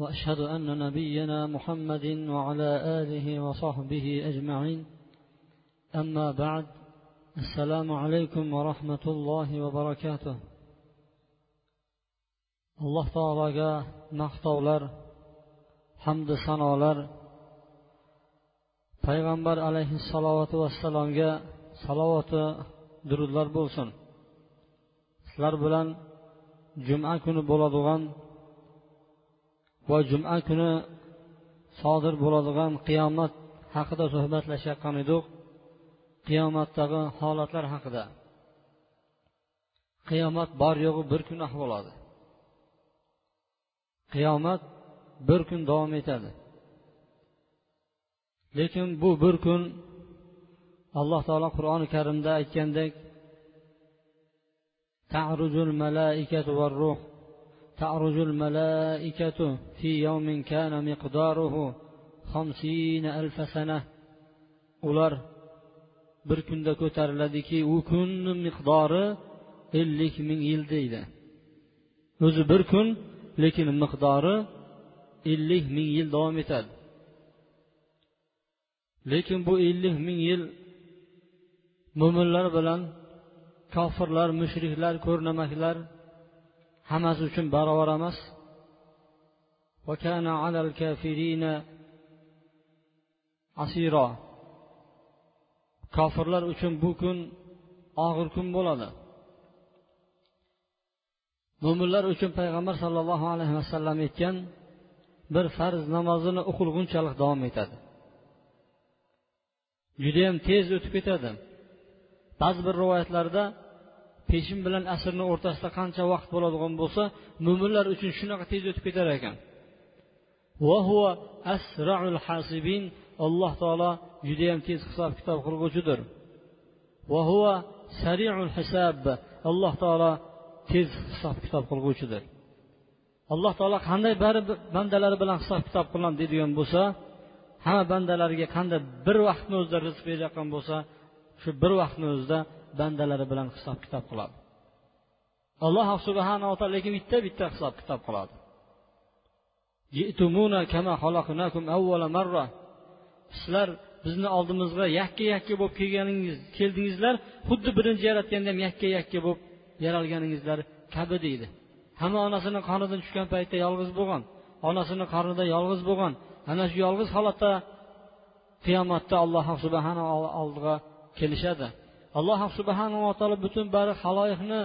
واشهد ان نبينا محمد وعلى اله وصحبه اجمعين اما بعد السلام عليكم ورحمه الله وبركاته alloh taologa maqtovlar hamdu sanolar payg'ambar alayhissalotu vassalomga salovati durudlar bo'lsin sizlar bilan juma kuni bo'ladigan va juma kuni sodir bo'ladigan qiyomat haqida suhbatlashayotgan edik. Qiyomatdagi holatlar haqida. Qiyomat bor yo'g'i bir kunda ah bo'ladi. Qiyomat bir kun davom etadi. Lekin bu bir kun alloh taolo qur'oni karimda aytgandek ta'rujul malaikat va ruh تعرج الملائكة في يوم كان مقداره خمسين ألف سنة ular bir kunda ko'tariladiki u kunni miqdori ellik ming yil deydi o'zi bir kun lekin miqdori ellik ming yil davom etadi lekin bu ellik ming yil mo'minlar bilan kofirlar mushriklar ko'rnamaklar hammasi uchun barobar emas. Kofirlar uchun bu kun og'ir kun bo'ladi. Mo'minlar uchun payg'ambar sollallohu alayhi vasallam aytgan bir farz namozini o'qilgunchalik davom etadi. Judayam tez o'tib ketadi. Ba'zi bir rivoyatlarda peshin bilan asrni o'rtasida qancha vaqt bo'ladigan bo'lsa mo'minlar uchun shunaqa tez o'tib ketar ekan. Alloh taolo judayam tez hisob kitob qilguvchidir. Alloh taolo tez hisob kitob qilguvchidir. Alloh taolo qanday bari bandalari bilan hisob kitob qilaman deydigan bo'lsa hamma bandalariga qanday bir vaqtni o'zida rizq berayotgan bo'lsa shu bir vaqtni o'zida bandalari bilan hisob kitob qiladi. Alloh subhanava taolo lekin bitta bitta hisob kitob qiladi. Sizlar bizni oldimizga yakka yakka bo'lib kelganingiz keldingizlar xuddi birinchi yaratganda ham yakka yakka bo'lib yaralganingizlar kabi deydi. Hamma onasini qonidan tushgan paytda yolg'iz bo'lgan onasini qornida yolg'iz bo'lgan ana shu yolg'iz holatda qiyomatda alloh subhanaa oldiga kelishadi. Alloh subhanava taolo butun bari haloyiqni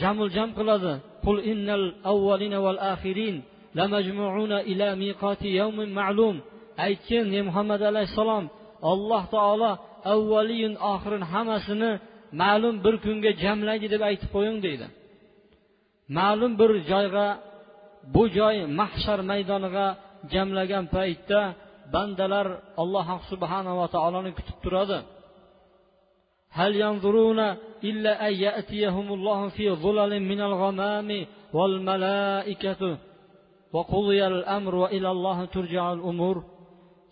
jamul jam qiladi. Qul innal avvalina val axirin lamajmuuna ila miqati yawmin ma'lum. Aytgin ey muhammad alayhissalom alloh taolo avvalin oxirin hammasini ma'lum bir kunga jamlaydi deb aytib qo'ying deydi. Ma'lum bir joyga bu joy mahshar maydoniga jamlagan paytda bandalar alloh subhanava taoloni kutib turadi. هل ينظرون إلا أن يأتيهم الله في ظلل من الغمام والملائكة وقضي الأمر وإلى الله ترجع الأمور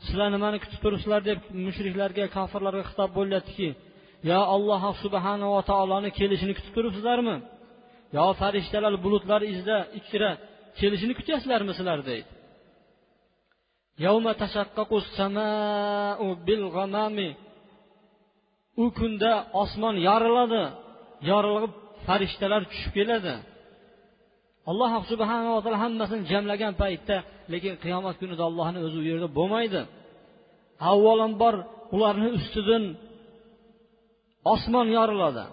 sizlar nimani kutib turibsizlar deb mushriklarga kofirlarga xitob bo'lyaptiki yo alloh subhanava taoloni kelishini kutib turibsizlarmi yo farishtalar bulutlar izida ichra kelishini kutyapsizlarmi sizlar deydi u kunda osmon yoriladi yorilib farishtalar tushib keladi. Alloh subhanava taolo hammasini jamlagan paytda lekin qiyomat kunida allohni o'zi u yerda bo'lmaydi. Avvalambor ularni ustidan osmon yoriladi.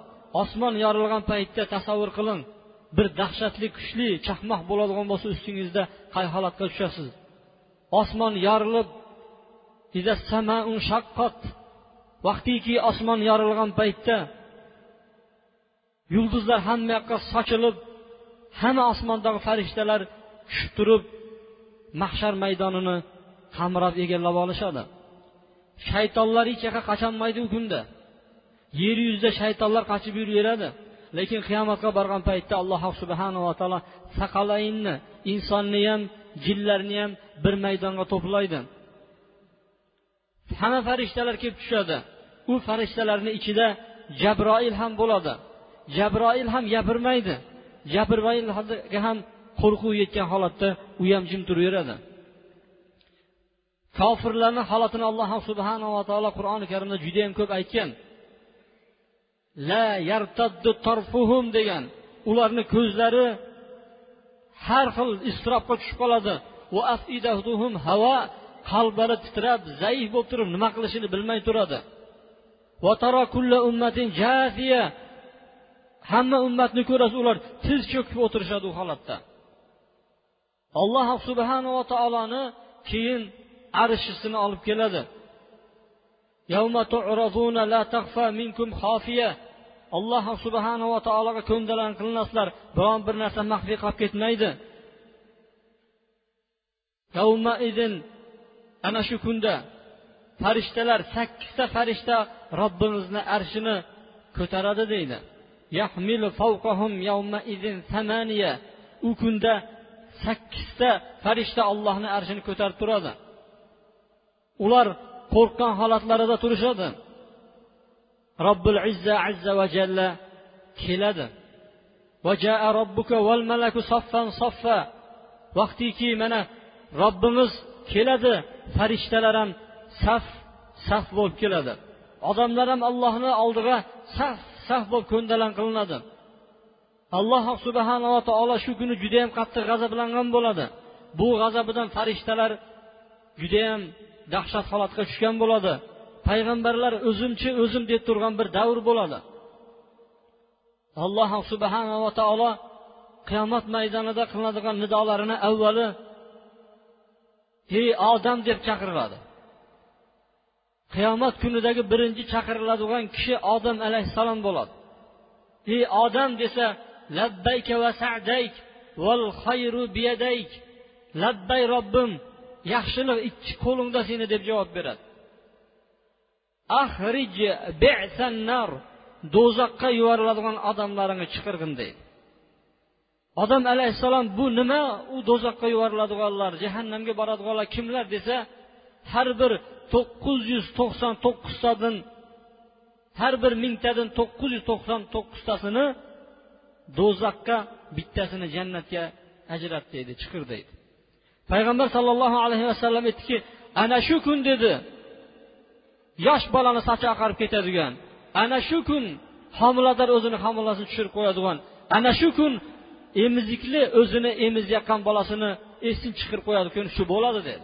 Osmon yorilgan paytda tasavvur qiling bir dahshatli kuchli chaqmoq bo'ladigan bo'lsa ustingizda qay holatga tushasiz? Osmon yorilib vaqtiki osmon yorilgan paytda yulduzlar hamma yoqqa sochilib hamma osmondagi farishtalar tushib turib mahshar maydonini qamrab egallab olishadi. Shaytonlar hech yoqqa qocholmaydi u kunda? Yer yuzida shaytonlar qochib yuraveradi. Lekin qiyomatga borgan paytda alloh subhanava taolo saqalayinni insonni ham jinlarni ham bir maydonga to'playdi. Hamma farishtalar kelib tushadi. U farishtalarni ichida jabroil ham bo'ladi. Jabroil ham gapirmaydi. Jabroilga ham qo'rquv yetgan holatda u ham jim turaveradi. Kofirlarni holatini alloh subhanava taolo qur'oni karimda judayam ko'p aytgan. La yartaddu tarfuhum degan. Ularni ko'zlari har xil iztirobga tushib qoladi. Havo qalblari titrab zaif bo'lib turib nima qilishini bilmay turadi. Hamma ummatni ko'rasiz ular tiz cho'kib o'tirishadi u holatda. Alloh subhanava taoloni keyin arishisini olib keladi. Alloh subhanava taologa ko'ndalang qilinasizlar biron bir narsa maxfiy qolib ketmaydi. Ana shu kunda farishtalar sakkizta farishta robbimizni arshini ko'taradi deydi. U kunda sakkizta farishta ollohni arshini ko'tarib turadi. Ular qo'rqqan holatlarida turishadi. Robbil izza azza va jalla keladi. Vaqtiki mana robbimiz keladi farishtalar ham saf saf bo'lib keladi. Odamlar ham allohni oldiga saf saf bo'lib ko'ndalang qilinadi. Alloh subhanava taolo shu kuni judayam qattiq g'azablangan bo'ladi. Bu g'azabidan farishtalar judayam dahshat holatga tushgan bo'ladi. Payg'ambarlar o'zimchi o'zim deb turgan bir davr bo'ladi. Alloh subhanava taolo qiyomat maydonida qilinadigan nidolarini avvali ey odam! deb chaqiradi. Qiyomat kunidagi birinchi chaqiriladigan kishi odam alayhissalom bo'ladi. Ey odam desa labbayka va sadayk val xayru biyadayk labbay robbim yaxshilik ikki qo'lingda seni deb javob beradi. Ahrij nar do'zaxqa yuboriladigan odamlaringni chiqirgin deydi. Odam alayhissalom bu nima? U do'zaxqa yuboriladiganlar jahannamga boradiganlar kimlar desa har bir to'qqiz yuz to'qson to'qqiztadan har bir mingtadan to'qqiz yuz to'qson to'qqiztasini do'zaxga bittasini jannatga ajrat deydi chiqir deydi. Payg'ambar sollallohu alayhi vasallam aytdiki ana shu kun dedi. Yosh bolani sochi oqarib ketadigan. Ana shu kun homilador o'zini homilasini tushirib qo'yadigan. Ana shu kun emizikli o'zini emizayotgan bolasini esdan chiqirib qo'yadigan kun shu bo'ladi dedi.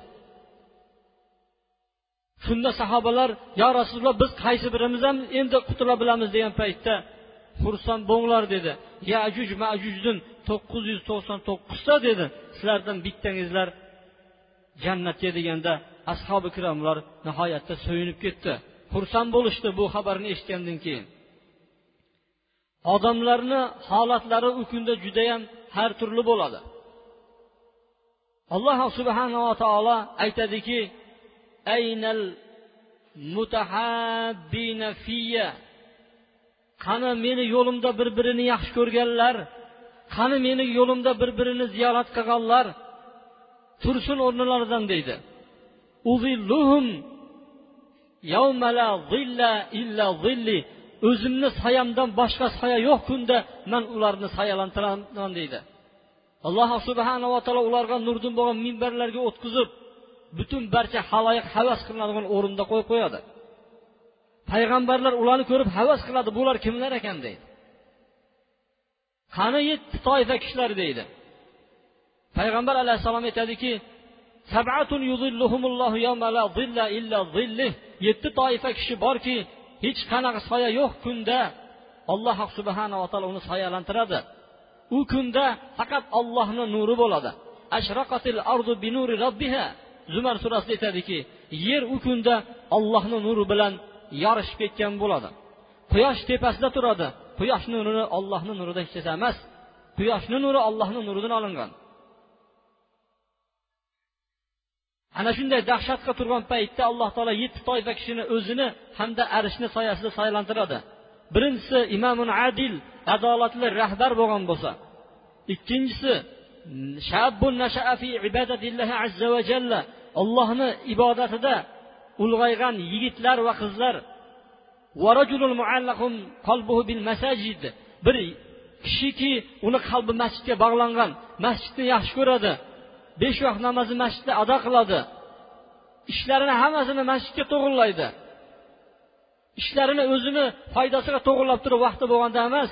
Shunda sahobalar yo rasululloh biz qaysi birimiz ham endi qutula bilamiz? degan paytda xursand bo'linglar dedi. Yajuj majujdan to'qqiz yuz to'qson to'qqizta dedi. Sizlardan bittangizlar jannatga deganda ashobi ikromlar nihoyatda so'yinib ketdi. Xursand bo'lishdi bu xabarni eshitgandan keyin. Odamlarni holatlari u kunda judayam har turli bo'ladi. Alloh subhanava taolo aytadiki aynal mutahabbina fiyya. Qani meni yo'limda bir birini yaxshi ko'rganlar qani meni yo'limda bir birini ziyorat qilganlar tursin o'rnilaridan deydi. O'zimni soyamdan boshqa soya yo'q kunda man ularni soyalantiraman deydi. Alloh subhanava taolo ularga nurdin bo'lgan minbarlarga o'tkazib butun barcha haloyiq havas qilinadigan o'rinda qo'yib qo'yadi. Payg'ambarlar ularni ko'rib havas qiladi bular kimlar ekan deydi. Qani yetti toifa kishilar deydi. Payg'ambar alayhissalom aytadiki yetti toifa kishi borki hech qanaqa soya yo'q kunda alloh subhanava taolo uni soyalantiradi. U kunda faqat ollohni nuri bo'ladi. Zumar surasida aytadiki yer u kunda ollohni nuri bilan yorishib ketgan bo'ladi. Quyosh tepasida turadi. Quyosh nuri ollohni nuridan hech narsa emas. Quyoshni nuri ollohni nuridan olingan. Ana shunday dahshatga turgan paytda alloh taolo yetti toifa kishini o'zini hamda arishni soyasida saylantiradi. Birinchisi imomun adil adolatli rahbar bo'lgan bo'lsa. Ikkinchisi ollohni ibodatida ulg'aygan yigitlar va qizlar bir kishiki uni qalbi masjidga bog'langan masjidni yaxshi ko'radi besh vaqt namozni masjidda ado qiladi ishlarini hammasini masjidga to'g'irlaydi ishlarini o'zini foydasiga to'g'irlab turib vaqti bo'lganda emas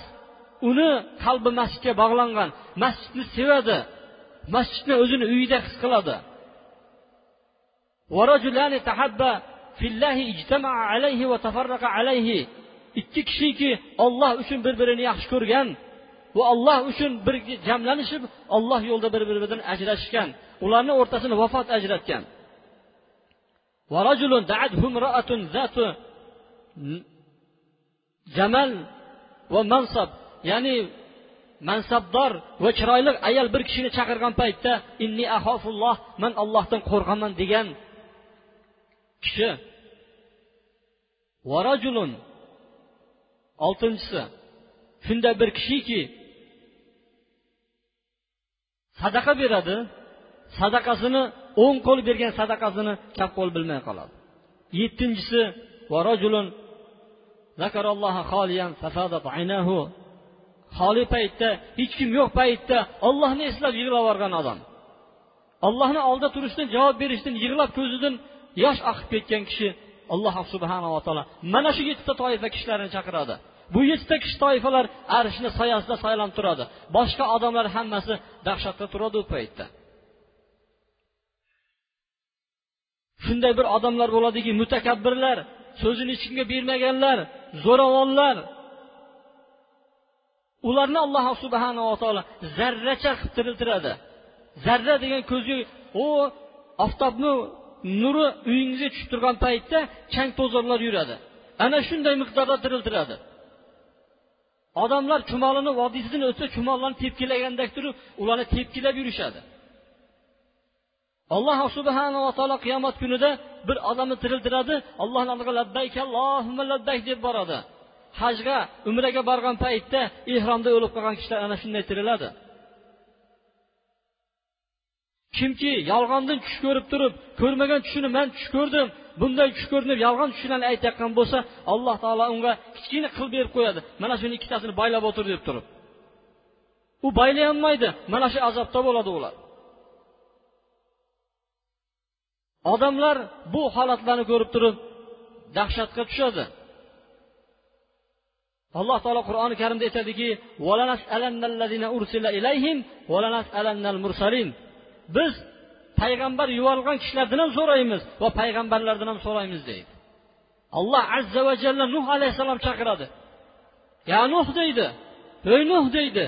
uni qalbi masjidga bog'langan masjidni sevadi masjidni o'zini uyida his qiladi. Ikki kishiki olloh uchun bir birini yaxshi ko'rgan va olloh uchun bir jamlanishib olloh yo'lida bir biridan ajrashishgan ularni o'rtasini vafot ajratgan jamal va mansab ya'ni mansabdor va chiroyli ayol bir kishini chaqirgan paytda inni ahofulloh man allohdan qo'rqaman degan kishi. Varajulun oltinchisi. Shunday bir kishiki. Sadaqa beradi. Sadaqasini o'ng qo'l bergan sadaqasini chap qo'l bilmay qoladi. Yettinchisi. Xoli paytda hech kim yo'q paytda ollohni eslab yig'lab yuborgan odam. Ollohni oldida turishdan javob berishdan yig'lab ko'zidan yosh oqib ketgan kishi alloh subhanava taolo mana shu yettita toifa kishilarni chaqiradi. Bu yettita kishi toifalar arshni soyasida saylanib turadi boshqa odamlar hammasi dahshatda turadi u paytda. Shunday bir odamlar bo'ladiki mutakabbirlar so'zini hech kimga bermaganlar zo'ravonlar. Ularni alloh subhanava taolo zarracha qilib tiriltiradi. Zarra degan ko'zga u oftobni nuri uyingizga tushib turgan paytda chang to'zonlar yuradi. Ana shunday miqdorda tiriltiradi. Odamlar chumolini vodiysidan o'tsa chumollarni tepkilagandek turib ularni tepkilab yurishadi. Alloh subhanava taolo qiyomat kunida bir odamni tiriltiradi alloh oldiga labbayk allohimma labbayk deb boradi. Hajga umraga borgan paytda ehromda o'lib qolgan kishilar ana shunday tiriladi. Kimki yolg'ondan tush ko'rib turib ko'rmagan tushini man tush ko'rdim bunday tush ko'rdim deb yolg'on tushlarni aytayotgan bo'lsa alloh taolo unga kichkina qil berib qo'yadi. Mana shuni ikkitasini baylab o'tir deb turib. U baylayolmaydi mana shu azobda bo'ladi ular. Odamlar bu holatlarni ko'rib turib dahshatga tushadi. Alloh taolo qur'oni karimda aytadiki biz payg'ambar yuborilgan kishilardan ham so'raymiz va payg'ambarlardan ham so'raymiz deydi. Alloh azza va jalla nuh alayhissalom chaqiradi. Ya nuh deydi ey nuh deydi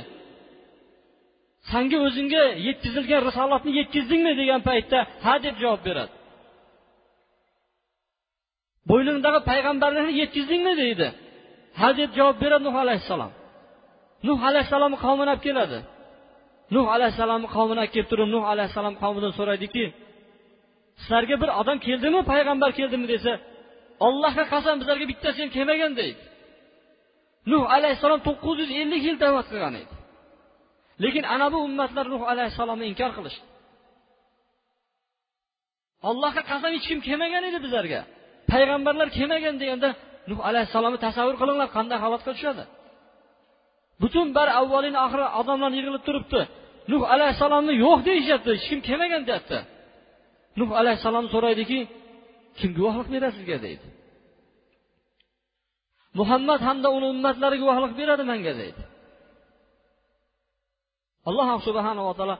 sanga o'zingga yetkazilgan risolatni yetkazdingmi? degan paytda ha deb javob beradi. Bo'yningdagi payg'ambarlarni yetkazdingmi? deydi. Ha deb javob beradi nuh alayhissalom. Nuh alayhissalomni qavmini olib keladi. Nuh alayhissalomni qavmini olib kelib turib nuh alayhissalom qavmidan so'raydiki sizlarga bir odam keldimi payg'ambar keldimi desa ollohga qasam bizlarga bittasi ham kelmagan deydi. Nuh alayhissalom to'qqiz yuz ellik yil da'vat qilgan edi. Lekin ana bu ummatlar nuh alayhissalomni inkor qilishdi. Allohga qasam hech kim kelmagan edi bizlarga. Payg'ambarlar kelmagan deganda nuh alayhissalomni tasavvur qilinglar qanday holatga tushadi? Butun bar avvalin oxiri odamlar yig'ilib turibdi. Nuh alayhissalomni yo'q deyishyapti hech kim kelmagan deyapti nuh alayhissalom so'raydiki kim guvohlik beradi sizga deydi. Muhammad hamda uni ummatlari guvohlik beradi manga deydi. Alloh subhanava taolo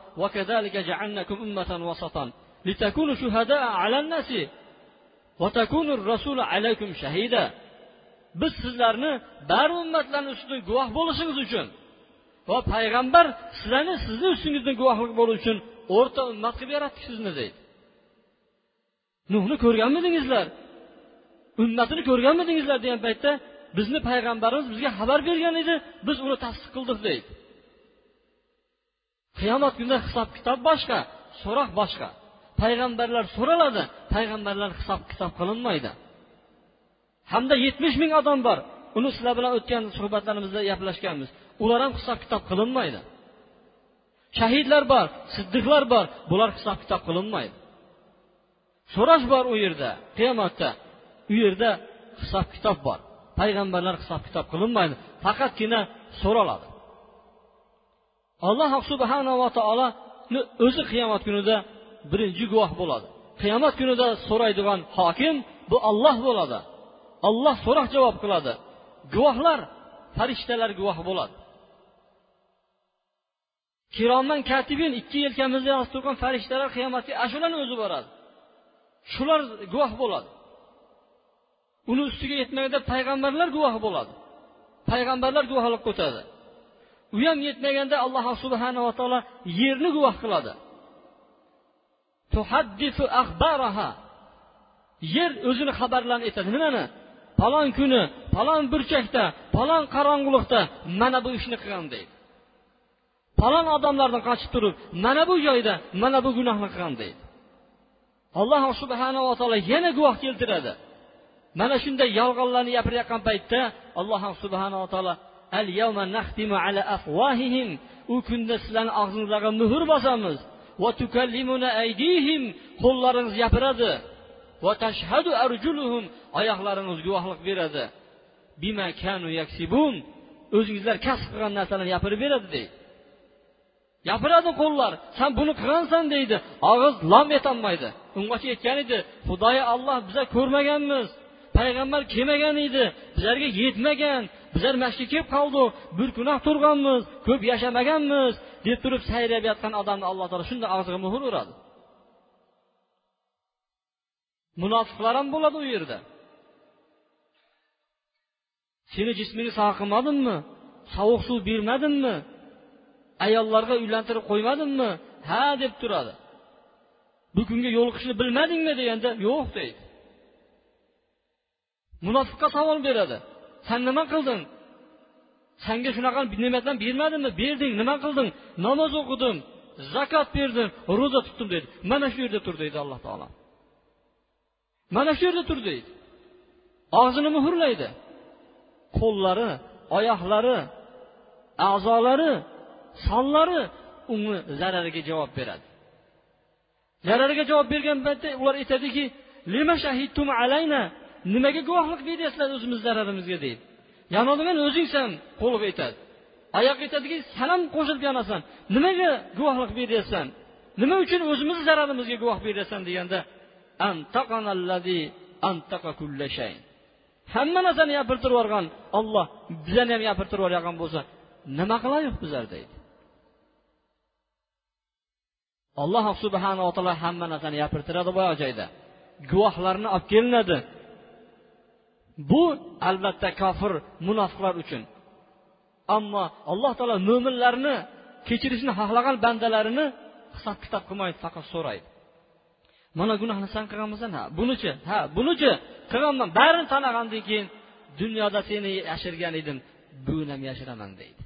litakunu shuhadaa ala nnasi va takunu rasulu alaykum shahida. Biz sizlarni bari ummatlarni ustidan guvoh bo'lishingiz uchun va payg'ambar sizlarni sizni ustingizdan guvohlik bo'lishi uchun o'rta ummat qilib yaratdik sizni deydi. Nuhni ko'rganmidingizlar? Ummatini ko'rganmidingizlar degan paytda bizni payg'ambarimiz bizga xabar bergan edi biz uni tasdiq qildik deydi. Qiyomat kunida hisob kitob boshqa so'roq boshqa. Payg'ambarlar so'raladi payg'ambarlar hisob kitob qilinmaydi. Hamda yetmish ming odam bor. Uni sizlar bilan o'tgan suhbatlarimizda gaplashganmiz. Ular ham hisob kitob qilinmaydi. Shahidlar bor siddiqlar bor bular hisob kitob qilinmaydi. So'rash bor u yerda qiyomatda u yerda hisob kitob bor. Payg'ambarlar hisob kitob qilinmaydi faqatgina so'raladi. Alloh subhanava taoloni o'zi qiyomat kunida birinchi guvoh bo'ladi. Qiyomat kunida so'raydigan hokim bu olloh bo'ladi. Olloh so'roq javob qiladi. Guvohlar farishtalar guvoh bo'ladi. Kiromdan katibin ikki yelkamizda yozib turgan farishtalar qiyomatga ana shularni o'zi boradi. Shular guvoh bo'ladi. Uni ustiga yetmaganda payg'ambarlar guvoh bo'ladi. Payg'ambarlar guvohlik o'tadi u ham yetmaganda alloh subhanava taolo yerni guvoh qiladi. Yer o'zini xabarlarini aytadi. Nimani? Falon kuni palon burchakda palon qorong'ulikda mana bu ishni qilgan deydi. Palon odamlardan qochib turib mana bu joyda mana bu gunohni qilgan deydi. Alloh subhanava taolo yana guvoh keltiradi. Mana shunday yolg'onlarni gapirayotgan paytda alloh subhanava taolo al yawma naxtimu ala afwahihim u kunda sizlarni og'zingizlarga muhr bosamiz. Va tukallimuna aydihim qo'llaringiz gapiradi. Va tashhadu arjuluhum oyoqlaringiz guvohlik beradi. Bima kanu yaksibun. O'zingizlar kasb qilgan narsalarni gapirib beradi deydi gapiradi qo'llar san buni qilgansan deydi og'iz lom etolmaydi ungacha aytgan edi xudoyi olloh biza ko'rmaganmiz payg'ambar kelmagan edi bizlarga yetmagan bizlar mashga kelib qoldik bir gunoh turganmiz ko'p yashamaganmiz deb turib sayrab yotgan odamni alloh taolo shunday og'ziga muhr uradi munofiqlar ham bo'ladi u yerda seni jismingni sog' qilmadimmi sovuq suv bermadimmi? Ayollarga uylantirib qo'ymadimmi? Ha deb turadi. Bu kunga yo'liqishni bilmadingmi deganda yo'q deydi. Munofiqqa savol beradi. San nima qilding? Sanga shunaqa ne'matlar bermadimmi? Berding. Nima qilding? Namoz o'qidim zakot berdim ro'za tutdim deydi. Mana shu yerda tur deydi alloh taolo. Mana shu yerda tur deydi. Og'zini muhrlaydi. Qo'llari oyoqlari a'zolari sonlari uni zarariga javob beradi. Zarariga javob bergan paytda ular aytadiki alayna? Nimaga guvohlik beryapsizlar o'zimiz zararimizga? deydi. Yonadigan o'zingsan qo'lib aytadi. Oyoq aytadiki san ham qo'shilib yonasan nimaga guvohlik beryapsan? Nima uchun o'zimizni zararimizga guvoh beryapsan? deganda hamma narsani gapirtirib yuborgan olloh bizani ham gapirtirib yuborgan bo'lsa nima qilaylik bizlar deydi. Alloh subhanava taolo hamma narsani gapirtiradi boyagi joyda. Guvohlarni olib kelinadi. Bu albatta kofir munofiqlar uchun. Ammo alloh taolo mo'minlarni kechirishni xohlagan bandalarini hisob kitob qilmaydi faqat so'raydi. Mana gunohni san qilganmisan? Ha bunichi. Ha bunichi. Qilganman. Barini tanagandan keyin dunyoda seni yashirgan edim bugun ham yashiraman deydi.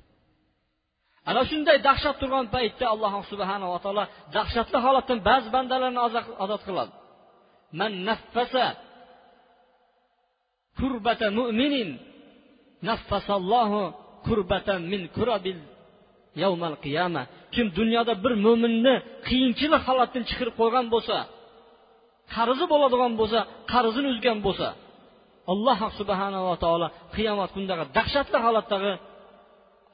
Ana shunday dahshat turgan paytda alloh subhanava taolo dahshatli holatdan ba'zi bandalarni ozod qiladi. Man naffasa kurbata mu'minin naffasallohu kurbatan min kurabil yawmal qiyama. Kim dunyoda bir mo'minni qiyinchilik holatdan chiqarib qo'ygan bo'lsa qarzi bo'ladigan bo'lsa qarzini uzgan bo'lsa alloh subhanava taolo qiyomat kunidagi dahshatli holatdagi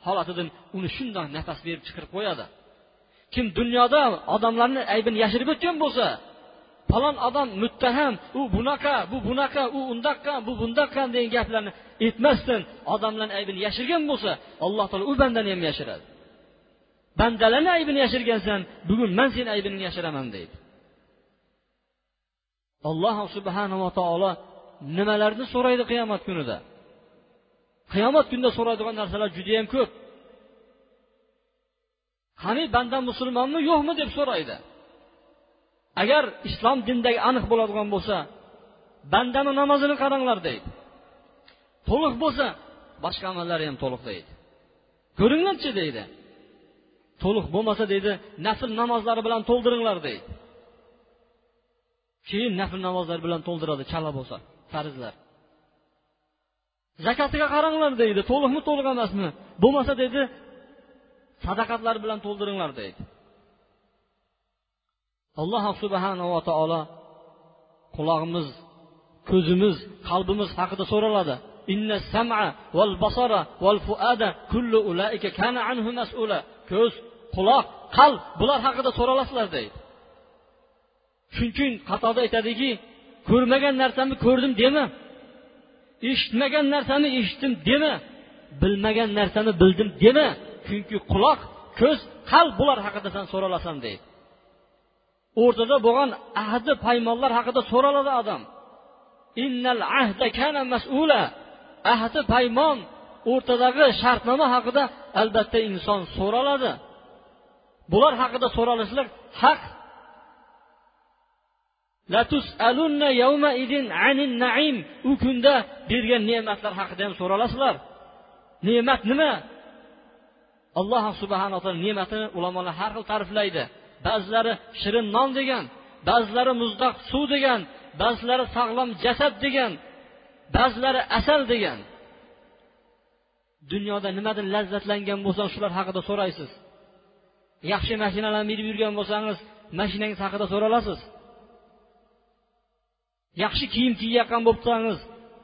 holatidan uni shundoq nafas berib chiqarib qo'yadi. Kim dunyoda odamlarni aybini yashirib o'tgan bo'lsa falon odam muttaham u bunaqa bu bunaqa u undaqa bu bundaqa degan gaplarni aytmasdan odamlarni aybini yashirgan bo'lsa alloh taolo u bandani ham yashiradi. Bandalarni aybini yashirgansan bugun man seni aybingni yashiraman deydi. Alloh subhanava taolo nimalarni so'raydi qiyomat kunida? Qiyomat kunida so'raydigan narsalar judayam ko'p. Qani banda musulmonmi yo'qmi deb so'raydi. Agar islom dindagi aniq bo'ladigan bo'lsa bandani namozini qaranglar deydi. To'liq bo'lsa boshqa amallari ham to'liq deydi. Ko'ringlarchi deydi. To'liq bo'lmasa deydi nafl namozlari bilan to'ldiringlar deydi. Keyin nafl namozlar bilan to'ldiradi chala bo'lsa farzlar. Zakatiga qaranglar deydi to'liqmi to'liq emasmi? Bo'lmasa deydi sadaqatlar bilan to'ldiringlar deydi. Alloh subhanava taolo qulog'imiz ko'zimiz qalbimiz haqida so'raladi. Ko'z quloq qalb bular haqida so'ralasizlar deydi. Shuning uchun xatoda aytadiki ko'rmagan narsamni ko'rdim dema. Eshitmagan narsani eshitdim dema. Bilmagan narsani bildim dema. Chunki quloq ko'z qalb bular haqida san so'ralasan deydi. O'rtada bo'lgan ahdi paymonlar haqida so'raladi odam innal ahda kana mas'ula. Ahdi paymon o'rtadagi shartnoma haqida albatta inson so'raladi. Bular haqida so'ralishlik haq u kunda bergan ne'matlar haqida ham so'ralasizlar. Ne'mat nima? Alloh subhanaa taolo ne'matini ulamolar har xil ta'riflaydi. Ba'zilari shirin non degan ba'zilari muzdaq suv degan ba'zilari sog'lom jasad degan ba'zilari asal degan. Dunyoda nimadan lazzatlangan bo'lsangiz shular haqida so'raysiz. Yaxshi mashinalarni minib yurgan bo'lsangiz mashinangiz haqida so'ralasiz. Yaxshi kiyim kiyayotgan bo'lib tursangiz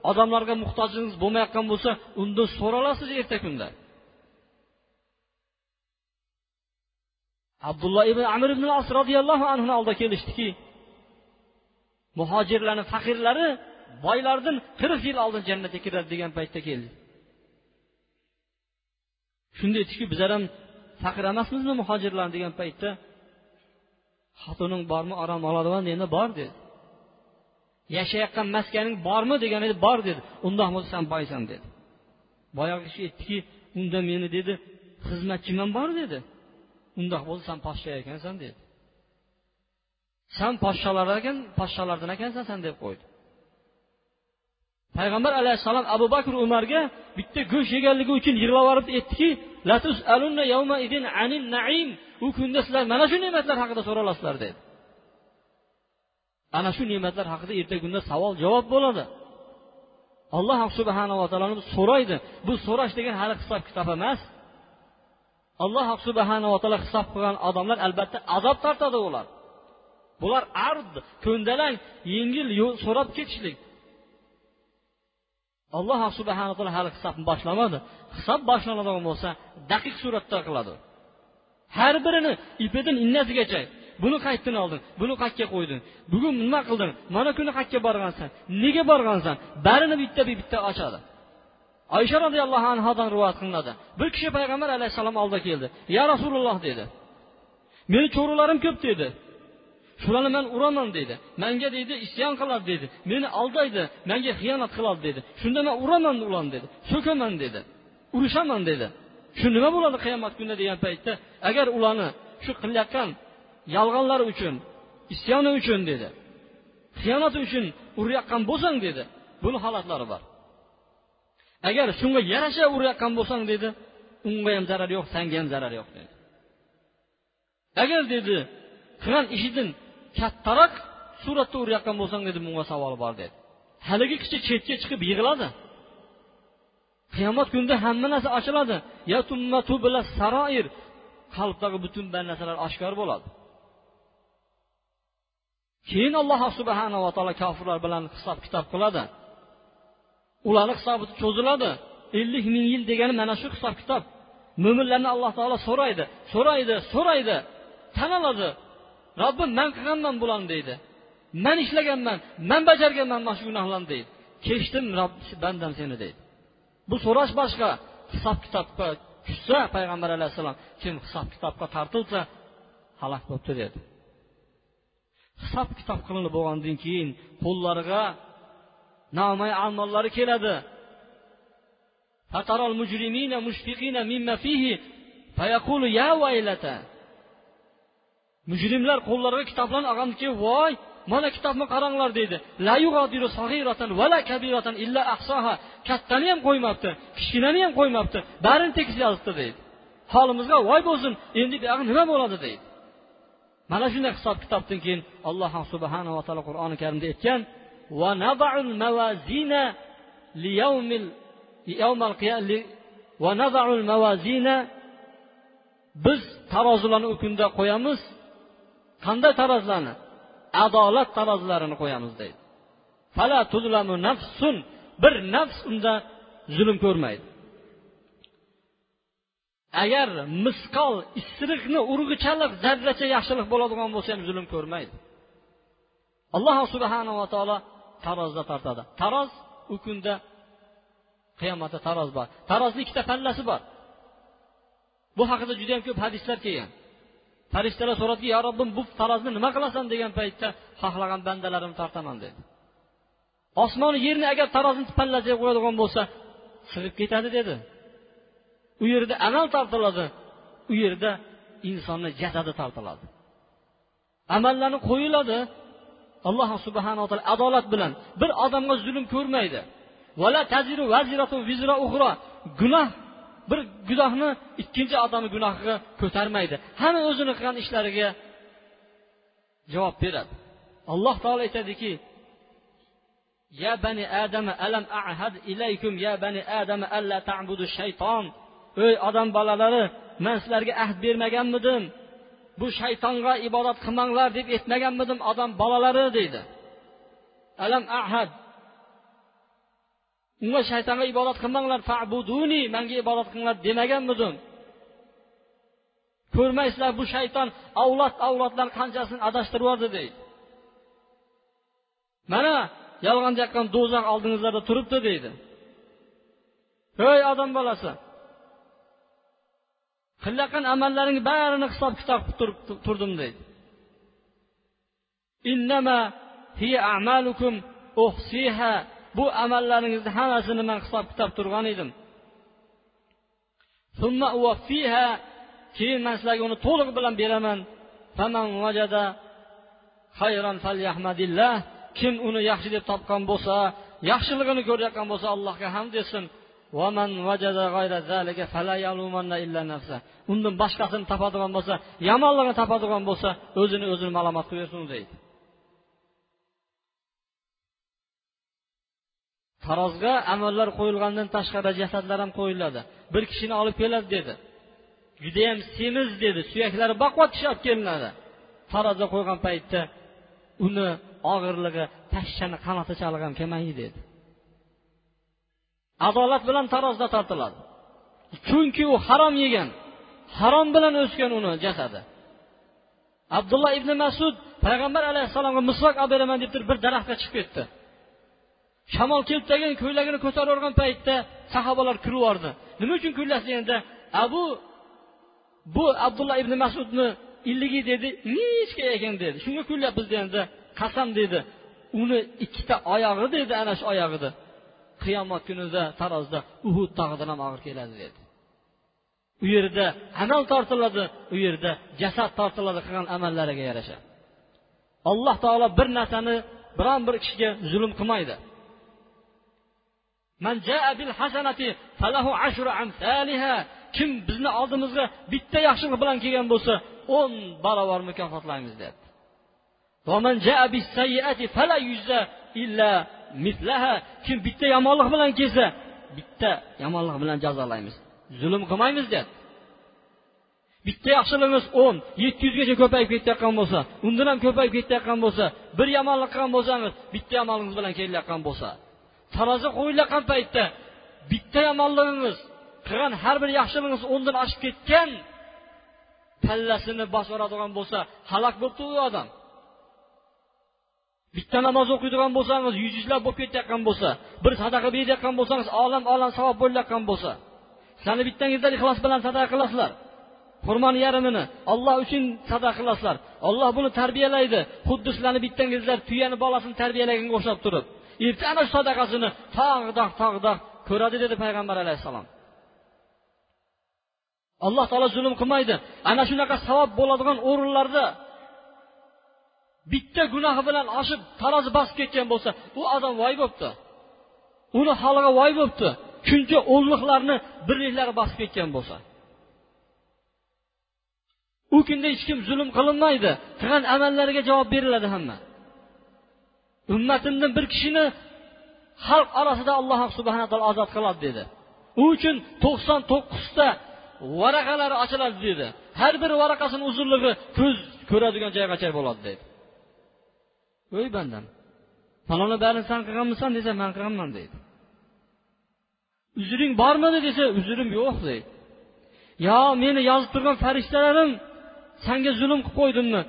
odamlarga muhtojingiz bo'lmayotgan bo'lsa undan so'ralasiz erta kunda. Abdulloh ibn amir ibn as roziyallohu anhuni oldiga kelishdiki muhojirlarni faqirlari boylardan qirq yil oldin jannatga kiradi degan paytda keldi. Shunda aytdiki bizlar ham faqir emasmizmi muhojirlar degan paytda xotining bormi orom oladigan? endi bor dedi. Yashayotgan maskaning bormi degan edi bor dedi. Undoq bo'lsa san boysan dedi. Boyagi kishi aytdiki unda meni dedi xizmatchim ham bor dedi. Undoq bo'lsa san poshsha ekansan dedi. San poshshalar ekan poshshalardan ekansan san deb qo'ydi. Payg'ambar alayhissalom abu bakr umarga bitta go'sht yeganligi uchun yig'lab yuborib aytdiki u kunda sizlar mana shu ne'matlar haqida so'ralasizlar dedi. Ana shu ne'matlar haqida ertaga kunda savol javob bo'ladi. Alloh subhanava taoloni so'raydi. Bu so'rash degan hali hisob kitob emas. Alloh subhanava taolo hisob qilgan odamlar albatta azob tortadi ular. Bular ard ko'ndalang yengil yo'l so'rab ketishlik. Alloh subhana taolo hali hisobni boshlamadi. Hisob boshlanadigan bo'lsa daqiq suratda qiladi har birini ipidan innasigacha buni qayerdan olding buni qayerga qo'yding? Bugun nima qilding? Mana kuni qayerga borgansan? Nega borgansan? Barini bitta bitta ochadi. Oysha roziyallohu anhodan rivoyat qilinadi. Bir kishi payg'ambar alayhissalom oldiga keldi. Ya rasululloh dedi. Meni cho'rilarim ko'p dedi. Shularni man uraman deydi manga deydi isyon qiladi deydi meni aldaydi manga xiyonat qiladi dedi. Shunda man uraman ularni dedi. So'kaman dedi. Urishaman dedi. Shu nima bo'ladi qiyomat kunida degan paytda agar ularni shu qilayotgan yolg'onlari uchun isyoni uchun dedi. Xiyonati uchun urayotgan bo'lsang dedi buni holatlari bor. Agar shunga yarasha urayotgan bo'lsang dedi unga ham zarar yo'q sanga ham zarar yo'q dedi. Agar dedi qilgan ishidan kattaroq suratda urayotgan bo'lsang dedi bunga savol bor dedi. Haligi kishi chetga chiqib yig'ladi qiyomat kunida hamma narsa ochiladi. Saroir qalbdagi butun narsalar oshkor bo'ladi. Keyin alloh subhanava taolo kofirlar bilan hisob kitob qiladi. Ularni hisobi cho'ziladi. Ellik ming yil degani mana shu hisob kitob. Mo'minlarni alloh taolo so'raydi so'raydi so'raydi. Tan oladi robbim man qilganman bularni deydi. Man ishlaganman man bajarganman mana shu gunohlarni deydi. Kechdim bandam seni deydi. Bu so'rash boshqa. Hisob kitobga tushsa payg'ambar alayhissalom kim hisob kitobga tortilsa halok bo'libdi dedi hisob kitob qilinib bo'lgandan keyin qo'llariga namay amollari keladi. Mujrimlar qo'llariga kitoblarni olgandiki voy mana kitobni qaranglar deydi kattani ham qo'ymabdi kichkinani ham qo'ymabdi. Barini tekis yozibdi deydi holimizga voy bo'lsin endi buyog'i nima bo'ladi deydi mana shunday hisob kitobdan keyin alloh subhanava taolo qur'oni karimda aytgan biz tarozilarni u kunda qo'yamiz. Qanday tarozilarni adolat tarozilarini qo'yamiz deydi. Bir nafs unda zulm ko'rmaydi. Agar misqol isiriqni urg'ichalik zarracha yaxshilik bo'ladigan bo'lsa ham zulm ko'rmaydi. Alloh subhanava taolo tarozda tortadi. Taroz u kunda qiyomatda taroz bor. Tarozni ikkita pallasi bor. Bu haqida juda yam ko'p hadislar kelgan. Farishtalar so'radiki yo robbim bu tarozni nima qilasan? degan paytda xohlagan bandalarimni tortaman dedi. Osmon yerni agar tarozni pallasiga qo'yadigan bo'lsa sig'ib ketadi dedi. U yerda amal tortiladi u yerda insonni jasadi tortiladi. Amallarni qo'yiladi alloh subhanaa taolo adolat bilan. Bir odamga zulm ko'rmaydi. Gunoh bir gunohni ikkinchi odamni gunohiga ko'tarmaydi. Hamma o'zini qilgan ishlariga javob beradi. Alloh taolo aytadiki ya bani adam alam ahad ilaykum? Ya bani adam alla ta'budu shayton? Ey odam bolalari man sizlarga ahd bermaganmidim. Bu shaytonga ibodat qilmanglar deb aytmaganmidim odam bolalari deydi. Alam ahad. Unga shaytonga ibodat qilmanglar fabuduni manga ibodat qilinglar demaganmidim. Ko'rmaysizlar bu shayton avlod avlodlar qanchasini adashtirib yubordi deydi. Mana yolg'on chaqqan do'zax oldingizlarda turibdi deydi. Ey odam bolasi qilayotgan amallaringni barini hisob kitob qilib turdim deydi. Bu amallaringizni hammasini man hisob kitob turgan edim. Keyin man sizlarga uni to'liq bilan beraman. Kim uni yaxshi deb topgan bo'lsa yaxshiligini ko'rayotgan bo'lsa allohga hamd etsin. Undan boshqasini topadigan bo'lsa yomonligini topadigan bo'lsa o'zini o'zini malomat qilaversin deydi. Tarozga amallar qo'yilgandan tashqari jasadlar ham qo'yiladi. Bir kishini olib keladi dedi. Judayam semiz dedi. Suyaklari baquvvat kishi olib kelinadi. Tarozga qo'ygan paytda uni og'irligi pashshani qanotichalik ham kelmaydi dedi. Adolat bilan tarozda tortiladi. Chunki u harom yegan harom bilan o'sgan uni jasadi. Abdulloh ibn masud payg'ambar alayhissalomga misvok olib beraman deb turib bir daraxtga chiqib ketdi. Shamol kelib tagin ko'ylagini ko'tarib yuborgan paytda sahobalar kirib yubordi. Nima uchun kuylaysiz deganda abu bu abdulloh ibn masudni illigi dedi ingichka ekan dedi. Shunga kuylayapmiz deganda qasam dedi. Uni ikkita oyog'i dedi ana shu oyog'ida. Qiyomat kunida tarozda uhud tog'idan ham og'ir keladi dedi. U yerda amal tortiladi u yerda jasad tortiladi qilgan amallariga yarasha. Alloh taolo bir narsani biron bir kishiga zulm qilmaydi. Kim bizni oldimizga bitta yaxshilik bilan kelgan bo'lsa o'n barobar mukofotlaymiz deyapti kim bitta yomonlik bilan kelsa bitta yomonlik bilan jazolaymiz. Zulm qilmaymiz deyapti bitta yaxshiligimiz o'n yetti yuzgacha ko'payib ketayotgan bo'lsa undan ham ko'payib ketayotgan bo'lsa bir yomonlik qilgan bo'lsangiz bitta yomonligingiz bilan kelayotgan bo'lsa. Tarozi qo'yilayotgan paytda bitta yomonligingiz qilgan har bir yaxshiligingiz o'ndan oshib ketgan pallasini bosib yuboradigan bo'lsa halok bo'libdi u odam. Bitta namoz o'qiydigan bo'lsangiz yuz yuzlab bo'lib ketayotgan bo'lsa bir sadaqa berayotgan bo'lsangiz olam olam savob bo'layotgan bo'lsa sizlarni bittangizlar ixlos bilan sadaqa qilasizlar. Xurmoni yarmini olloh uchun sadaqa qilasizlar. Olloh buni tarbiyalaydi xuddi sizlarni bittangizlar tuyani bolasini tarbiyalaganga o'xshab turib erta ana shu sadaqasini tog'doq tog'da ko'radi dedi payg'ambar alayhissalom. Alloh taolo zulm qilmaydi. Ana shunaqa savob bo'ladigan o'rinlarda bitta gunohi bilan oshib tarozi bosib ketgan bo'lsa u odam voy bo'libdi. Uni holiga voy bo'libdi. Shuncha o'nliqlarni birliklari bosib ketgan bo'lsa. U kunda hech kim zulm qilinmaydi. Qilgan amallariga javob beriladi hamma. Ummatimdan bir kishini xalq orasida alloh subhana taolo ozod qiladi dedi. U uchun to'qson to'qqizta varaqalari ochiladi dedi. Har bir varaqasini uzunligi ko'z ko'radigan joygacha bo'ladi dedi. O'y bandam falonni barini san qilganmisan desa man qilganman deydi. Uzring bormidi desa uzrim yo'q deydi. Yo meni yozib turgan farishtalarim sanga zulm qilib qo'ydimmi?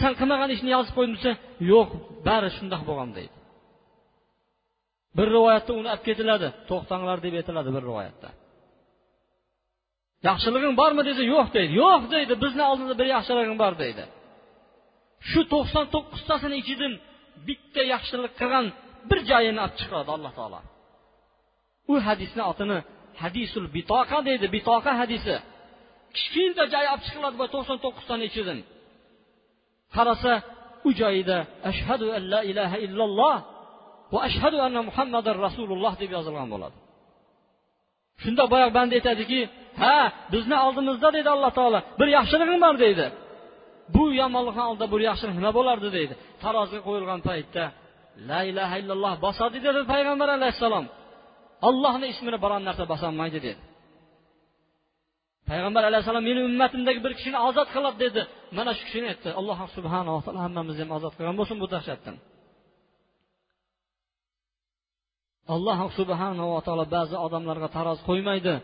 San qilmagan ishni yozib qo'ydim desa yo'q bari shundoq bo'lgan deydi. Bir rivoyatda uni olib ketiladi to'xtanglar deb aytiladi bir rivoyatda. Yaxshiliging bormi desa yo'q deydi. Yo'q deydi bizni oldimizda bir yaxshiliging bor deydi. Shu to'qson to'qqiztasini ichidan bitta yaxshilik qilgan bir joyini olib chiqaradi alloh taolo. U hadisni otini hadisul bitoqa deydi bitoqa hadisi. Kichkinta joyi olib chiqiladi bu to'qson to'qqiztani ichidan. Qarasa u joyida ashhadu an la ilaha illalloh va ashhadu anna muhammadan rasululloh deb yozilgan bo'ladi. Shunda boyagi banda aytadiki ha bizni oldimizda deydi alloh taolo. Bir yaxshiliging bor deydi. Bu yomonlikni oldida bu yaxshilik nima bo'lardi deydi. Taroziga qo'yilgan paytda la ilaha illalloh bosadi dedi payg'ambar alayhissalom. Ollohni ismini biron narsa bosolmaydi dedi. Payg'ambar alayhissalom meni ummatimdagi bir kishini ozod qiladi dedi. Mana shu kishini aytdi. Alloh subhanava taolo hammamizni ham ozod qilgan bo'lsin bu dahshatdan. Alloh subhanava taolo ba'zi odamlarga taroz qo'ymaydi.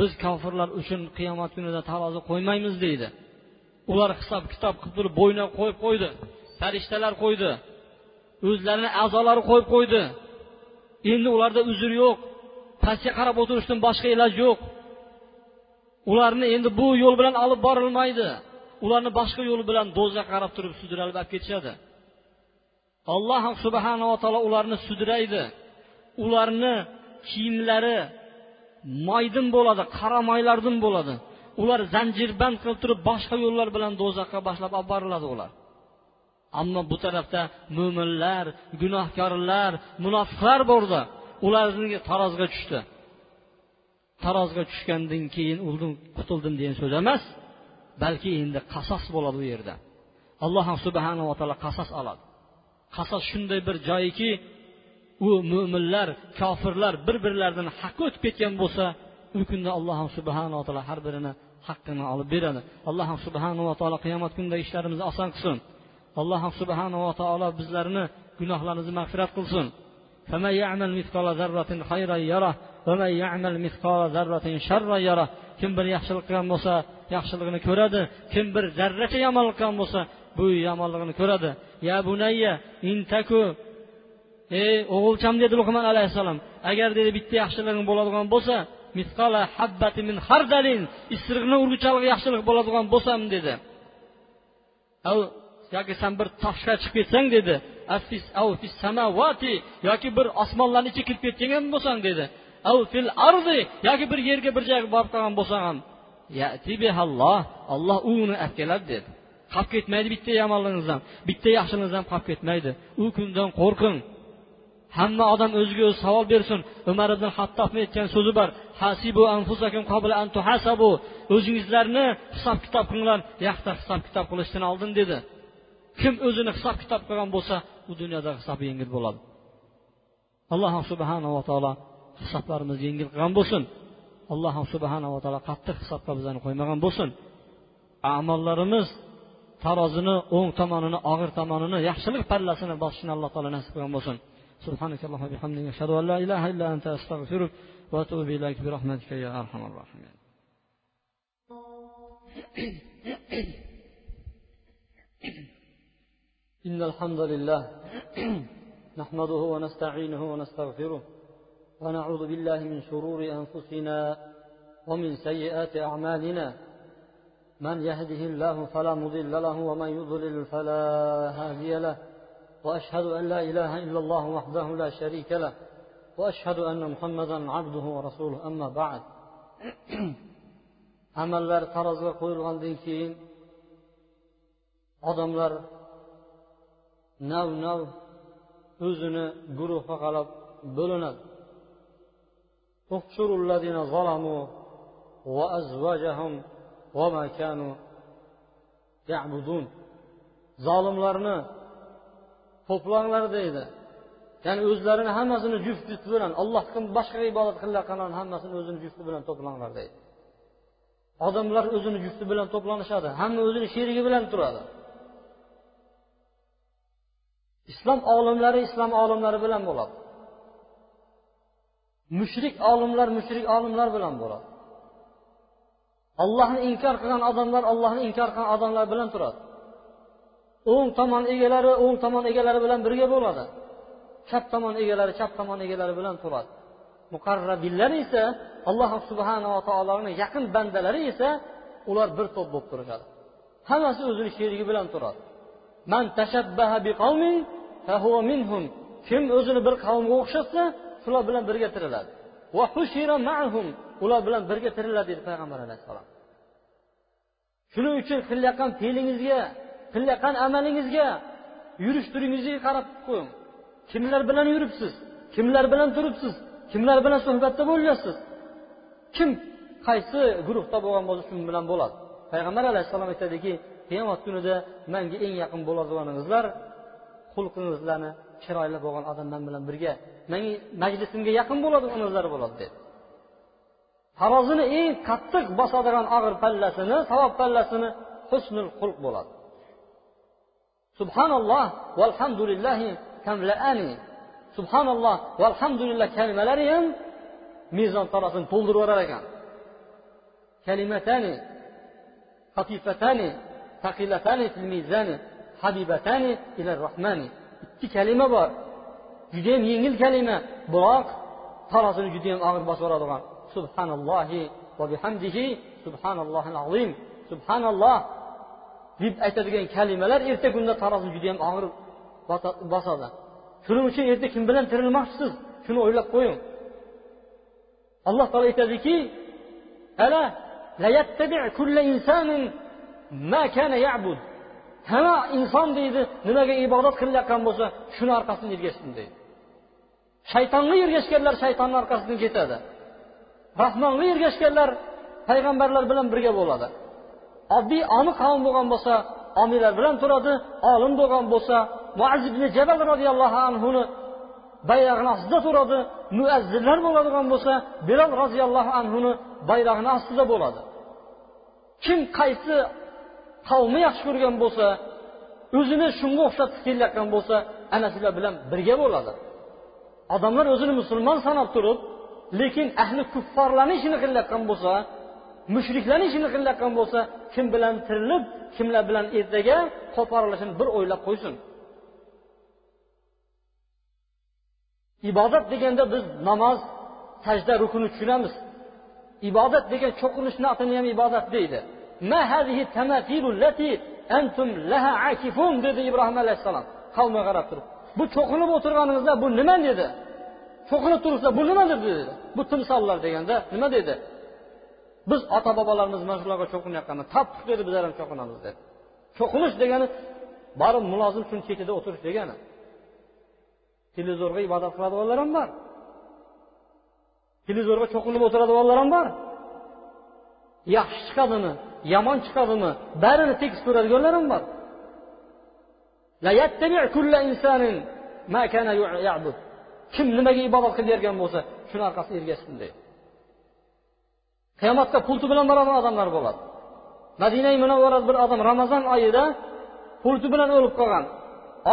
Biz kofirlar uchun qiyomat kunida tarozi qo'ymaymiz deydi. Ular hisob kitob qilib turib bo'yna qo'yib qo'ydi farishtalar qo'ydi o'zlarini a'zolari qo'yib qo'ydi. Endi ularda uzr yo'q pastga qarab o'tirishdan boshqa iloj yo'q. Ularni endi bu yo'l bilan olib borilmaydi. Ularni boshqa yo'l bilan do'zaxga qarab turib sudralib olib ketishadi. Alloh subhanava taolo ularni sudraydi. Ularni kiyimlari moydin bo'ladi qora moylardan bo'ladi. Ular zanjirband qilib turib boshqa yo'llar bilan do'zaxga boshlab olib boriladi ular. Ammo bu tarafda mo'minlar gunohkorlar munofiqlar bordi ularni tarozga tushdi. Tarozga tushgandan keyin o'ldim qutuldim degan so'z emas balki endi qasos bo'ladi u yerda. Alloh subhanava taolo qasos oladi. qasos shunday bir joyiki u mo'minlar kofirlar bir birlaridan haqqi o'tib ketgan bo'lsa u kunda alloh subhanava taolo har birini haqqini olib beradi alloh subhanava taolo qiyomat kunidagi ishlarimizni oson qilsin alloh subhanava taolo bizlarni gunohlarimizni mag'firat qilsin فمن يعمل مثقال ذرة خيرا يره ومن يعمل مثقال ذرة شرا يره kim bir yaxshilik qilgan bo'lsa yaxshiligini ko'radi kim bir zarracha yomonlik qilgan bo'lsa bu yomonligini ko'radi. Ya bunayya intaku. Ey o'g'ilcham dedi luqman alayhissalom agar dedi bitta yaxshiliging bo'ladigan bo'lsa misqala habbati min hardalin isiriqni urguchalik yaxshilik bo'ladigan bo'lsam dedi. Yoki san bir toshga chiqib ketsang dedi yoki bir osmonlarni ichiga kirib ketgan bo'lsang dedi. Fil ardi yoki bir yerga bir joyga borib qolgan bo'lsang ham olloh uni olib keladi dedi. Qolib ketmaydi bitta yomonligingizdan bitta yaxshiligingizdan qolib ketmaydi. U kundan qo'rqing. Hamma odam o'ziga o'zi savol bersin. Umar ibn hattobni aytgan so'zi bor hasibu anfusakum qabla an tuhasabu. O'zingizlarni hisob kitob qilinglar yaxta hisob kitob qilishdan oldin dedi. Kim o'zini hisob kitob qilgan bo'lsa u dunyoda hisobi yengil bo'ladi. Alloh subhanava taolo hisoblarimizni yengil qilgan bo'lsin. Alloh subhanava taolo qattiq hisobga bizlarni qo'ymagan bo'lsin. Amallarimiz tarozini o'ng tomonini og'ir tomonini yaxshilik pallasini bosishni alloh taolo nasib qilgan bo'lsin. سبحانك اللهم وبحمدك أشهد أن لا إله إلا أنت أستغفرك وأتوب إليك برحمتك يا أرحم الراحمين إن الحمد لله نحمده ونستعينه ونستغفره ونعوذ بالله من شرور أنفسنا ومن سيئات أعمالنا من يهده الله فلا مضل له ومن يضلل فلا هادي له وأشهد أن لا إله إلا الله وحده لا شريك له وأشهد أن محمدا عبده ورسوله. أما بعد amallar tarozga qo'yilgandan keyin odamlar nav nav o'zini guruhga qarab bo'linadi وأزواجهم وما كانوا يعبدون zolimlarni to'planglar deydi. Ya'ni o'zlarini hammasini juft juft bilan allohga boshqa ibodat qilayotganlarni hammasini o'zini jufti bilan to'planglar deydi. Odamlar o'zini jufti bilan to'planishadi hamma o'zini sherigi bilan turadi islom olimlari islom olimlari bilan bo'ladi mushrik olimlar mushrik olimlar bilan bo'ladi ollohni inkor qilgan odamlar ollohni inkor qilgan odamlar bilan turadi. O'ng tomon egalari o'ng tomon egalari bilan birga bo'ladi. Chap tomon egalari chap tomon egalari bilan turadi. Muqarrabinlar esa alloh subhanava taoloni yaqin bandalari esa ular bir to'p bo'lib turishadi. Hammasi o'zini sherigi bilan turadi. Man tashabbaha biqavmin minhum. Kim o'zini bir qavmga o'xshatsa shular bilan birga tiriladi. Ular bilan birga tiriladi dedi payg'ambar alayhissalom. Shuning uchun qilayotgan fe'lingizga qilayotgan amalingizga yurish turingizga qarab qo'ying. Kimlar bilan yuribsiz? Kimlar bilan turibsiz? Kimlar bilan suhbatda bo'lyapsiz? Kim qaysi guruhda bo'lgan bo'lsa shu bilan bo'ladi. Payg'ambar alayhissalom aytadiki qiyomat kunida manga eng yaqin bo'ladiganingizlar xulqingizlarni chiroyli bo'lgan odamlar bilan birga manga majlisimga yaqin bo'ladiganingizlar bo'ladi dedi. Tarozini eng qattiq bosadigan og'ir pallasini savob pallasini husnul xulq bo'ladi. Subhanalloh valhamdulillahi kamlaani. Subhanalloh valhamdulillah kalimalari ham mezon tarosini to'ldirib yuborar ekan. Kalimatani xafifatani taqilatani fil mizani habibatani ila rohmani. Ikki kalima bor. Judayam yengil kalima biroq tarozini judayam og'ir bosib yuboradigan. Subhanallohi va bihamdihi subhanallohi azim. Subhanalloh deb aytadigan kalimalar erta kunda tarozini judayam og'ir bosadi. Shuning uchun erta kim bilan tirilmoqchisiz? Shuni o'ylab qo'ying. Alloh taolo aytadiki hamma inson deydi nimaga ibodat qilayotgan bo'lsa shuni orqasidan ergashsin deydi. Shaytonga ergashganlar shaytonni orqasidan ketadi. Rahmonga ergashganlar payg'ambarlar bilan birga bo'ladi. Oddiy omi qavm bo'lgan bo'lsa omiylar bilan turadi olim bo'lgan bo'lsa muaz ibn jabal roziyallohu anhuni bayrog'ini ostida turadi muazzinlar bo'ladigan bo'lsa bilol roziyallohu anhuni bayrog'ini ostida bo'ladi. Kim qaysi qavmni yaxshi ko'rgan bo'lsa o'zini shunga o'xshatib kelayotgan bo'lsa ana shular bilan birga bo'ladi. Odamlar o'zini musulmon sanab turib lekin ahli kuffarlarni ishini qilayotgan bo'lsa mushriklarni ishini qilayotgan bo'lsa kim bilan tirilib kimlar bilan ertaga qo'porilishini bir o'ylab qo'ysin. Ibodat deganda biz namoz sajda rukuni tushunamiz. Ibodat degan cho'qinishni otini ham ibodat deydi. Dedi ibrohim alayhissalom. Qavmga qarab turib. Bu cho'qinib o'tirganingizda bu nima? dedi. Cho'qinib turibsizlar bu nimadir dedi. Bu timsollar deganda nima dedi? Biz ota bobolarimiz mana shularga cho'qinayotganda topdik dedi bizlar ham cho'qinamiz dedi. Cho'qinish degani borib mulozim shuni chetida o'tirish degani. Televizorga ibodat qiladiganlar ham bor. Televizorga cho'qinib o'tiradiganlar ham bor. Yaxshi chiqadimi yomon chiqadimi barini tekis ko'radiganlar ham bor. Kim nimaga ibodat qilayotgan bo'lsa shuni orqasida ergashdim deydi. Qiyomatda pulti bilan boradigan odamlar bo'ladi. Madinai munavvarada bir odam ramazon oyida pulti bilan o'lib qolgan.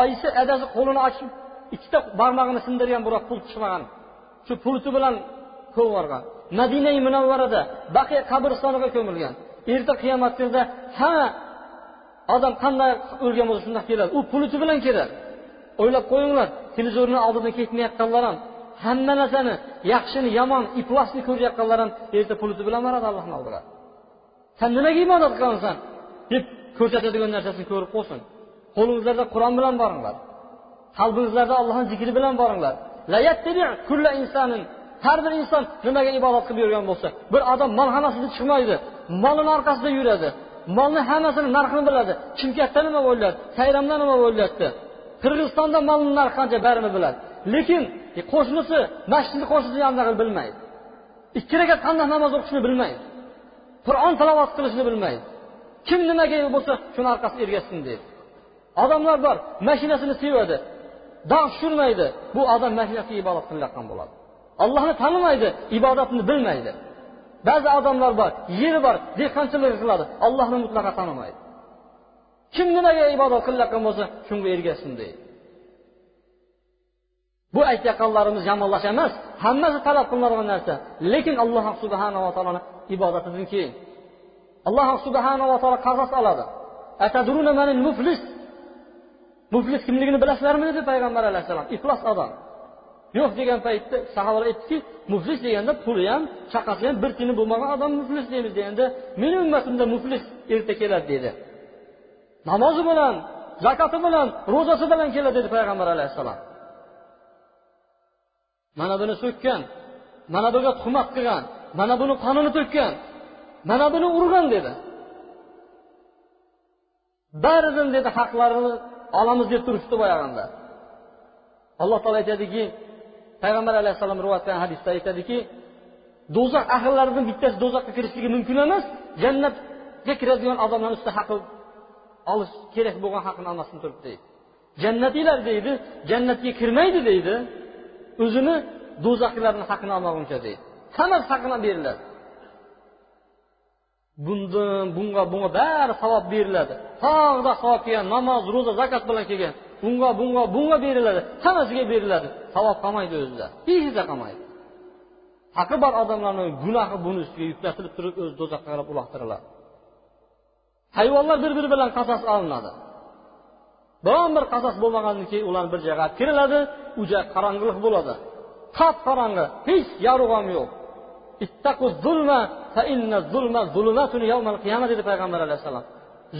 Oyisi adasi qo'lini ochib ikkita barmog'ini sindirgan biroq pul chiqmagan. Shu pulti bilan ko'mib yuborgan madinai munavvarada baqiya qabristoniga ko'milgan. Erta qiyomat kunida hamma odam qanday o'lgan bo'lsa shundoq keladi. U puliti bilan keladi o'ylab qo'yinglar televizorni oldidan ketmayotganlar ham hamma narsani yaxshini yomon iflosni ko'rayotganlar ham erta puliti bilan boradi allohni oldiga san nimaga ibodat qilasan deb ko'rsatadigan narsasini ko'rib qo'ysin. Qo'lingizlarda qur'on bilan boringlar. Qalbingizlarda allohni zikri bilan boringlar. Har bir inson nimaga ibodat qilib yurgan bo'lsa bir odam molxonasidan chiqmaydi. Molini orqasida yuradi. Molni hammasini narxini biladi. Chimkentda nima bo'lyapti sayramda nima bo'lyapti qirg'izistonda molni narxi qancha? Barini biladi. Lekin e, qo'shnisi masjidni qo'shnisi ham bilmaydi. Ikki rakat qanday namoz o'qishni bilmaydi. Qur'on tilovat qilishni bilmaydi. Kim nimaga bo'lsa shuni orqasiga ergashsin deydi. Odamlar bor mashinasini sevadi. Dam tushirmaydi. Bu odam mashinasiga ibodat qilayotgan bo'ladi. Allohni tanimaydi ibodatni bilmaydi. Ba'zi odamlar bor yeri bor dehqonchilik qiladi allohni mutlaqo tanimaydi. Kim nimaga ibodat qilayotgan bo'lsa shunga ergashsin deydi. Bu aytayotganlarimiz yomonlash emas hammasi talab qilinadigan narsa. Lekin alloh subhanava taoloni ibodatidan keyin alloh subhanava taolo qasos oladi. Muflis? Muflis kimligini bilasizlarmi dedi payg'ambar alayhissalom. Iflos odam. Yo'q degan paytda sahobalar aytdiki muflis deganda puli ham chaqasi ham bir tiyin bo'lmagan odam muflis deymiz deganda meni ummatimda muflis erta keladi dedi. Namozi bilan zakoti bilan ro'zasi bilan keladi dedi payg'ambar alayhissalom. Mana buni so'kkan. Mana bunga tuhmat qilgan. Mana buni qonini to'kkan. Mana buni urgan dedi. Baridan dedi haqlarini olamiz deb turishdi boyag'anda. Alloh taolo aytadiki payg'ambar alayhissalom rivoyat qilgan hadisda aytadiki do'zax ahllaridan bittasi do'zaxga kirishligi mumkin emas jannatga kiradigan odamlarni ustida haqi olish kerak bo'lgan haqini olmasdan turibdi. Deydi jannatiylar deydi jannatga kirmaydi deydi. O'zini do'zaxlarni haqini olmaguncha deydi. Hammasi haqini beriladi. Bundan bunga bunga bari savob beriladi. Tog'da savob kelgan namoz ro'za zakot bilan kelgan bunga bunga bunga beriladi. Hammasiga beriladi. Savob qolmaydi o'zida. Hech narsa qolmaydi. Haqi bor odamlarni gunohi buni ustiga yuklatilib turib o'zi do'zaxga qarab uloqtiriladi. Hayvonlar bir biri bilan qasos olinadi. Biron bir qasos bo'lmagandan keyin ular bir joyga olib kiriladi u joy qorong'ilik bo'ladi. Qop qorong'i hech yorug' ham yo'q dedi payg'ambar alayhissalom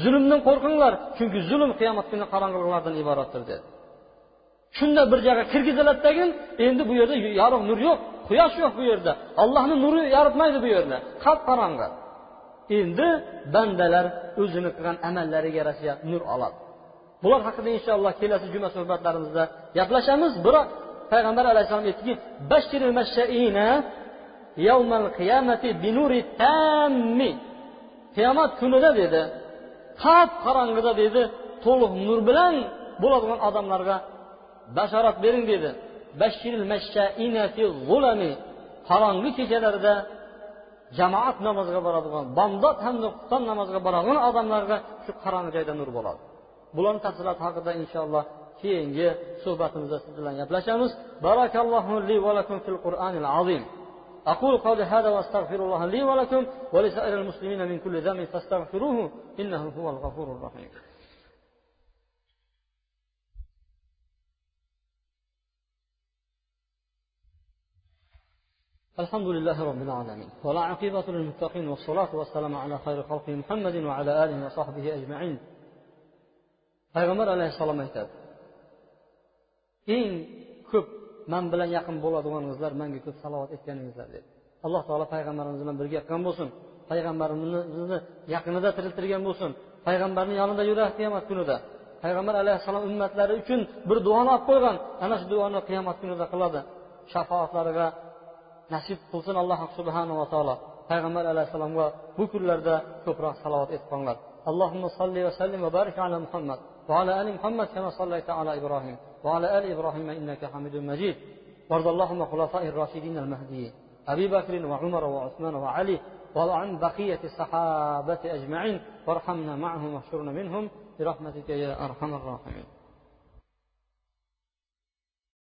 zulmdan qo'rqinglar chunki zulm qiyomat kuni qorong'iliklardan iboratdir dedi. Shunda bir joyga kirgiziladidagin endi bu yerda yorug' nur yo'q quyosh yo'q bu yerda. Allohni nuri yoritmaydi bu yerda qop qorong'i. Endi bandalar o'zini qilgan amallariga yarasha nur oladi. Bular haqida inshaalloh kelasi juma suhbatlarimizda gaplashamiz. Biroq payg'ambar alayhissalom aytdiki qiyomat kunida dedi. Qop qorong'ida dedi. To'liq nur bilan bo'ladigan odamlarga bashorat bering dedi. Qorong'i kechalarida jamoat namoziga boradigan bomdod hamda xufton namoziga boradigan odamlarga shu qorong'i joyda nur bo'ladi. Bularni tafsiloti haqida inshaalloh keyingi suhbatimizda siz bilan gaplashamiz. Li va lakum fil qur'anil azim. أقول قولي هذا وأستغفر الله لي ولكم ولسائر المسلمين من كل ذنب فاستغفروه إنه هو الغفور الرحيم الحمد لله رب العالمين ولا عقيبة للمتقين والصلاة والسلام على خير خلق محمد وعلى آله وصحبه أجمعين payg'ambar alayhissalom aytadi. Eng ko'p man bilan yaqin bo'ladiganingizlar manga ko'p salovat aytganingizlar dedi. Alloh taolo payg'ambarimiz bilan birga yotgan bo'lsin. Payg'ambarimizni yaqinida tiriltirgan bo'lsin. Payg'ambarni yonida yuradi qiyomat kunida. Payg'ambar alayhissalom ummatlari uchun bir duoni olib qo'ygan. Ana shu duoni qiyomat kunida qiladi. Shafoatlariga nasib qilsin alloh subhanava taolo. Payg'ambar alayhissalomga bu kunlarda ko'proq salovat aytqonlar qolinglar allohimma va sallim va barik ala muhammad. وعلى آل محمد كما صليت على إبراهيم وعلى آل إبراهيم إنك حميد مجيد. وارض اللهم خلفاء الراشدين المهديين أبي بكر وعمر وعثمان وعلي وعن بقية الصحابة أجمعين. وارحمنا معهم واحشرنا منهم برحمتك يا أرحم الراحمين.